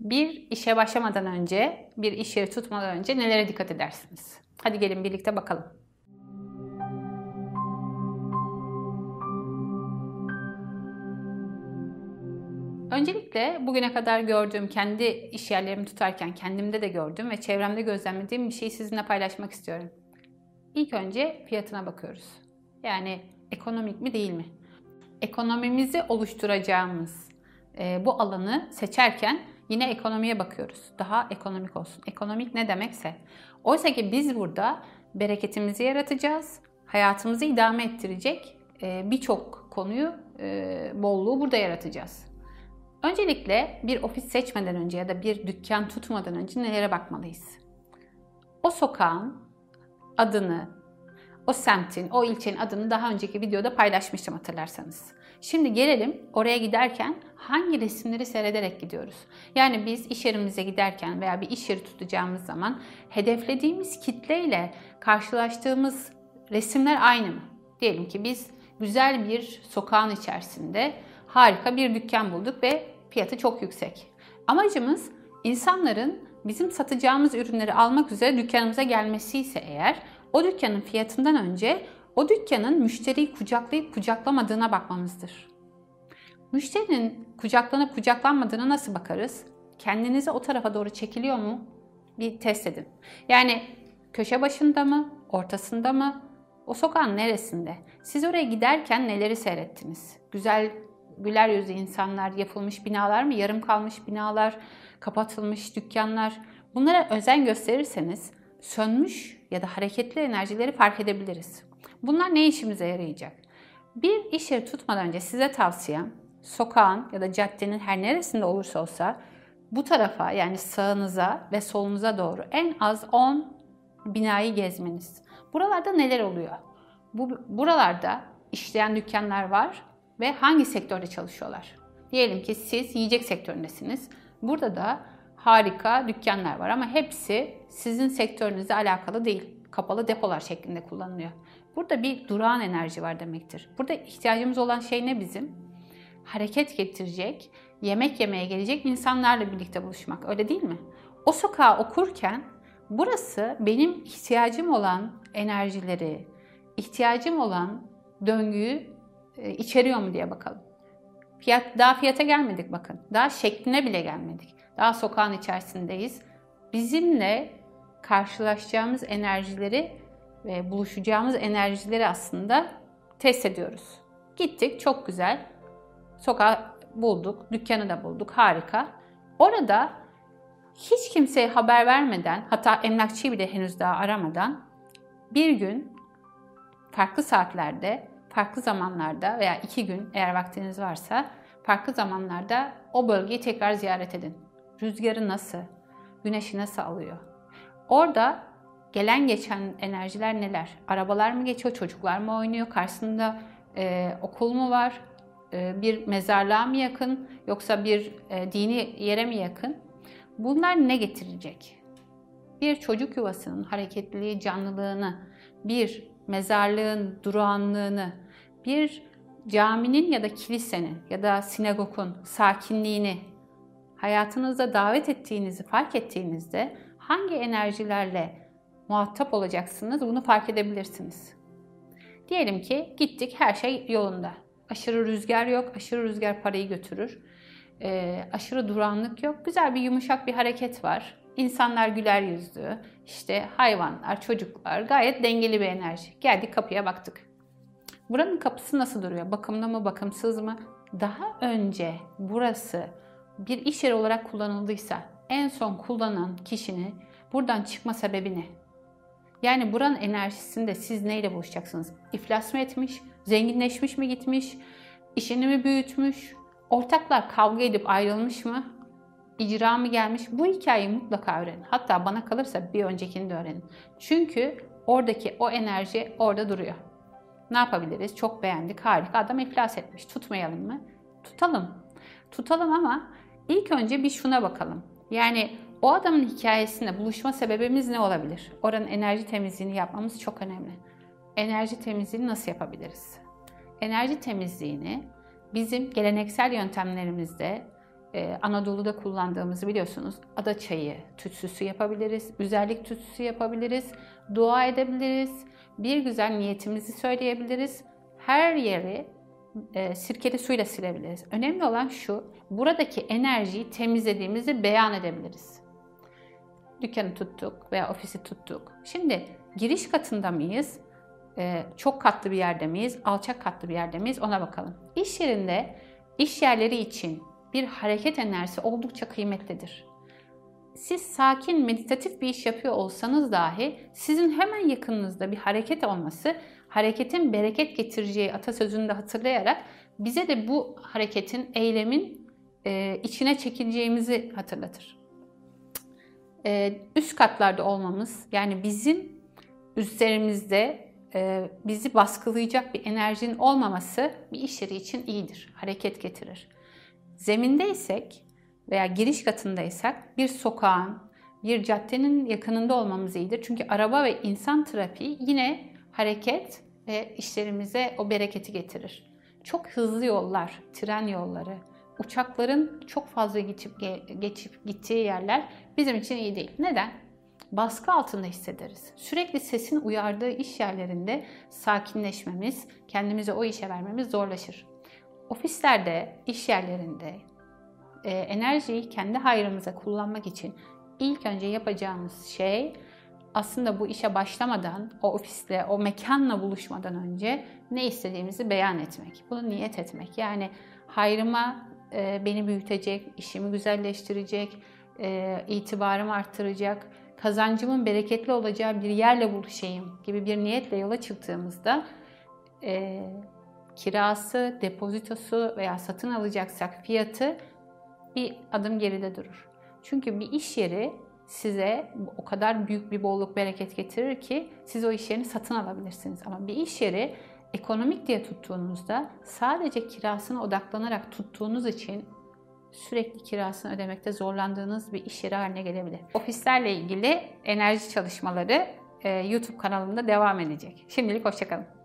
Bir işe başlamadan önce, bir iş yeri tutmadan önce nelere dikkat edersiniz? Hadi gelin birlikte bakalım. Öncelikle bugüne kadar gördüğüm, kendi iş yerlerimi tutarken kendimde de gördüğüm ve çevremde gözlemlediğim bir şeyi sizinle paylaşmak istiyorum. İlk önce fiyatına bakıyoruz. Yani ekonomik mi değil mi? Ekonomimizi oluşturacağımız e, bu alanı seçerken yine ekonomiye bakıyoruz. Daha ekonomik olsun. Ekonomik ne demekse. Oysa ki biz burada bereketimizi yaratacağız, hayatımızı idame ettirecek e, birçok konuyu, e, bolluğu burada yaratacağız. Öncelikle bir ofis seçmeden önce ya da bir dükkan tutmadan önce nelere bakmalıyız? O sokağın adını, o semtin, o ilçenin adını daha önceki videoda paylaşmıştım hatırlarsanız. Şimdi gelelim oraya giderken hangi resimleri seyrederek gidiyoruz? Yani biz iş yerimize giderken veya bir iş yeri tutacağımız zaman hedeflediğimiz kitleyle karşılaştığımız resimler aynı mı? Diyelim ki biz güzel bir sokağın içerisinde harika bir dükkan bulduk ve fiyatı çok yüksek. Amacımız insanların bizim satacağımız ürünleri almak üzere dükkanımıza gelmesi ise eğer o dükkanın fiyatından önce o dükkanın müşteriyi kucaklayıp kucaklamadığına bakmamızdır. Müşterinin kucaklanıp kucaklanmadığına nasıl bakarız? Kendinizi o tarafa doğru çekiliyor mu? Bir test edin. Yani köşe başında mı, ortasında mı, o sokağın neresinde? Siz oraya giderken neleri seyrettiniz? Güzel, güler yüzlü insanlar, yapılmış binalar mı, yarım kalmış binalar, kapatılmış dükkanlar. Bunlara özen gösterirseniz sönmüş ya da hareketli enerjileri fark edebiliriz. Bunlar ne işimize yarayacak? Bir iş yeri tutmadan önce size tavsiyem sokağın ya da caddenin her neresinde olursa olsa bu tarafa yani sağınıza ve solunuza doğru en az 10 binayı gezmeniz. Buralarda neler oluyor? Bu, buralarda işleyen dükkanlar var ve hangi sektörde çalışıyorlar? Diyelim ki siz yiyecek sektöründesiniz. Burada da harika dükkanlar var ama hepsi sizin sektörünüzle alakalı değil. Kapalı depolar şeklinde kullanılıyor. Burada bir durağan enerji var demektir. Burada ihtiyacımız olan şey ne bizim? Hareket getirecek, yemek yemeye gelecek insanlarla birlikte buluşmak. Öyle değil mi? O sokağı okurken burası benim ihtiyacım olan enerjileri, ihtiyacım olan döngüyü e, içeriyor mu diye bakalım. Fiyat, daha fiyata gelmedik bakın. Daha şekline bile gelmedik. Daha sokağın içerisindeyiz. Bizimle karşılaşacağımız enerjileri ve buluşacağımız enerjileri aslında test ediyoruz. Gittik çok güzel. Sokağı bulduk, dükkanı da bulduk. Harika. Orada hiç kimseye haber vermeden, hatta emlakçıyı bile henüz daha aramadan bir gün farklı saatlerde, farklı zamanlarda veya iki gün eğer vaktiniz varsa farklı zamanlarda o bölgeyi tekrar ziyaret edin. Rüzgarı nasıl, güneşi nasıl alıyor? Orada gelen geçen enerjiler neler? Arabalar mı geçiyor, çocuklar mı oynuyor, karşısında e, okul mu var, bir mezarlığa mı yakın yoksa bir e, dini yere mi yakın? Bunlar ne getirecek? Bir çocuk yuvasının hareketliliği, canlılığını, bir mezarlığın durağanlığını, bir caminin ya da kilisenin ya da sinagogun sakinliğini hayatınızda davet ettiğinizi fark ettiğinizde hangi enerjilerle muhatap olacaksınız. Bunu fark edebilirsiniz. Diyelim ki gittik her şey yolunda. Aşırı rüzgar yok. Aşırı rüzgar parayı götürür. E, aşırı duranlık yok. Güzel bir yumuşak bir hareket var. İnsanlar güler yüzlü. İşte hayvanlar, çocuklar gayet dengeli bir enerji. Geldik kapıya baktık. Buranın kapısı nasıl duruyor? Bakımlı mı, bakımsız mı? Daha önce burası bir iş yeri olarak kullanıldıysa en son kullanan kişinin buradan çıkma sebebi ne? Yani buranın enerjisinde siz neyle buluşacaksınız? İflas mı etmiş? Zenginleşmiş mi gitmiş? İşini mi büyütmüş? Ortaklar kavga edip ayrılmış mı? İcra mı gelmiş? Bu hikayeyi mutlaka öğrenin. Hatta bana kalırsa bir öncekini de öğrenin. Çünkü oradaki o enerji orada duruyor. Ne yapabiliriz? Çok beğendik, harika. Adam iflas etmiş. Tutmayalım mı? Tutalım. Tutalım ama ilk önce bir şuna bakalım. Yani o adamın hikayesinde buluşma sebebimiz ne olabilir? Oranın enerji temizliğini yapmamız çok önemli. Enerji temizliğini nasıl yapabiliriz? Enerji temizliğini bizim geleneksel yöntemlerimizde Ee, Anadolu'da kullandığımızı biliyorsunuz. Ada çayı tütsüsü yapabiliriz, güzellik tütsüsü yapabiliriz, dua edebiliriz, bir güzel niyetimizi söyleyebiliriz. Her yeri e, sirkeli suyla silebiliriz. Önemli olan şu, buradaki enerjiyi temizlediğimizi beyan edebiliriz. Dükkanı tuttuk veya ofisi tuttuk. Şimdi giriş katında mıyız? E, çok katlı bir yerde miyiz? Alçak katlı bir yerde miyiz? Ona bakalım. İş yerinde, iş yerleri için bir hareket enerjisi oldukça kıymetlidir. Siz sakin, meditatif bir iş yapıyor olsanız dahi sizin hemen yakınınızda bir hareket olması hareketin bereket getireceği atasözünü de hatırlayarak bize de bu hareketin, eylemin e, içine çekileceğimizi hatırlatır. E, üst katlarda olmamız yani bizim üstlerimizde e, bizi baskılayacak bir enerjinin olmaması bir iş yeri için iyidir, hareket getirir. Zemindeysek veya giriş katındaysak bir sokağın, bir caddenin yakınında olmamız iyidir. Çünkü araba ve insan trafiği yine hareket ve işlerimize o bereketi getirir. Çok hızlı yollar, tren yolları, uçakların çok fazla geçip, geçip gittiği yerler bizim için iyi değil. Neden? Baskı altında hissederiz. Sürekli sesin uyardığı iş yerlerinde sakinleşmemiz, kendimizi o işe vermemiz zorlaşır. Ofislerde, iş yerlerinde e, enerjiyi kendi hayrımıza kullanmak için ilk önce yapacağımız şey aslında bu işe başlamadan, o ofisle, o mekanla buluşmadan önce ne istediğimizi beyan etmek. Bunu niyet etmek. Yani hayrıma e, beni büyütecek, işimi güzelleştirecek, e, itibarımı arttıracak, kazancımın bereketli olacağı bir yerle buluşayım gibi bir niyetle yola çıktığımızda e, kirası, depozitosu veya satın alacaksak fiyatı bir adım geride durur. Çünkü bir iş yeri size o kadar büyük bir bolluk bereket getirir ki siz o iş yerini satın alabilirsiniz. Ama bir iş yeri ekonomik diye tuttuğunuzda sadece kirasına odaklanarak tuttuğunuz için sürekli kirasını ödemekte zorlandığınız bir iş yeri haline gelebilir. Ofislerle ilgili enerji çalışmaları YouTube kanalımda devam edecek. Şimdilik hoşçakalın.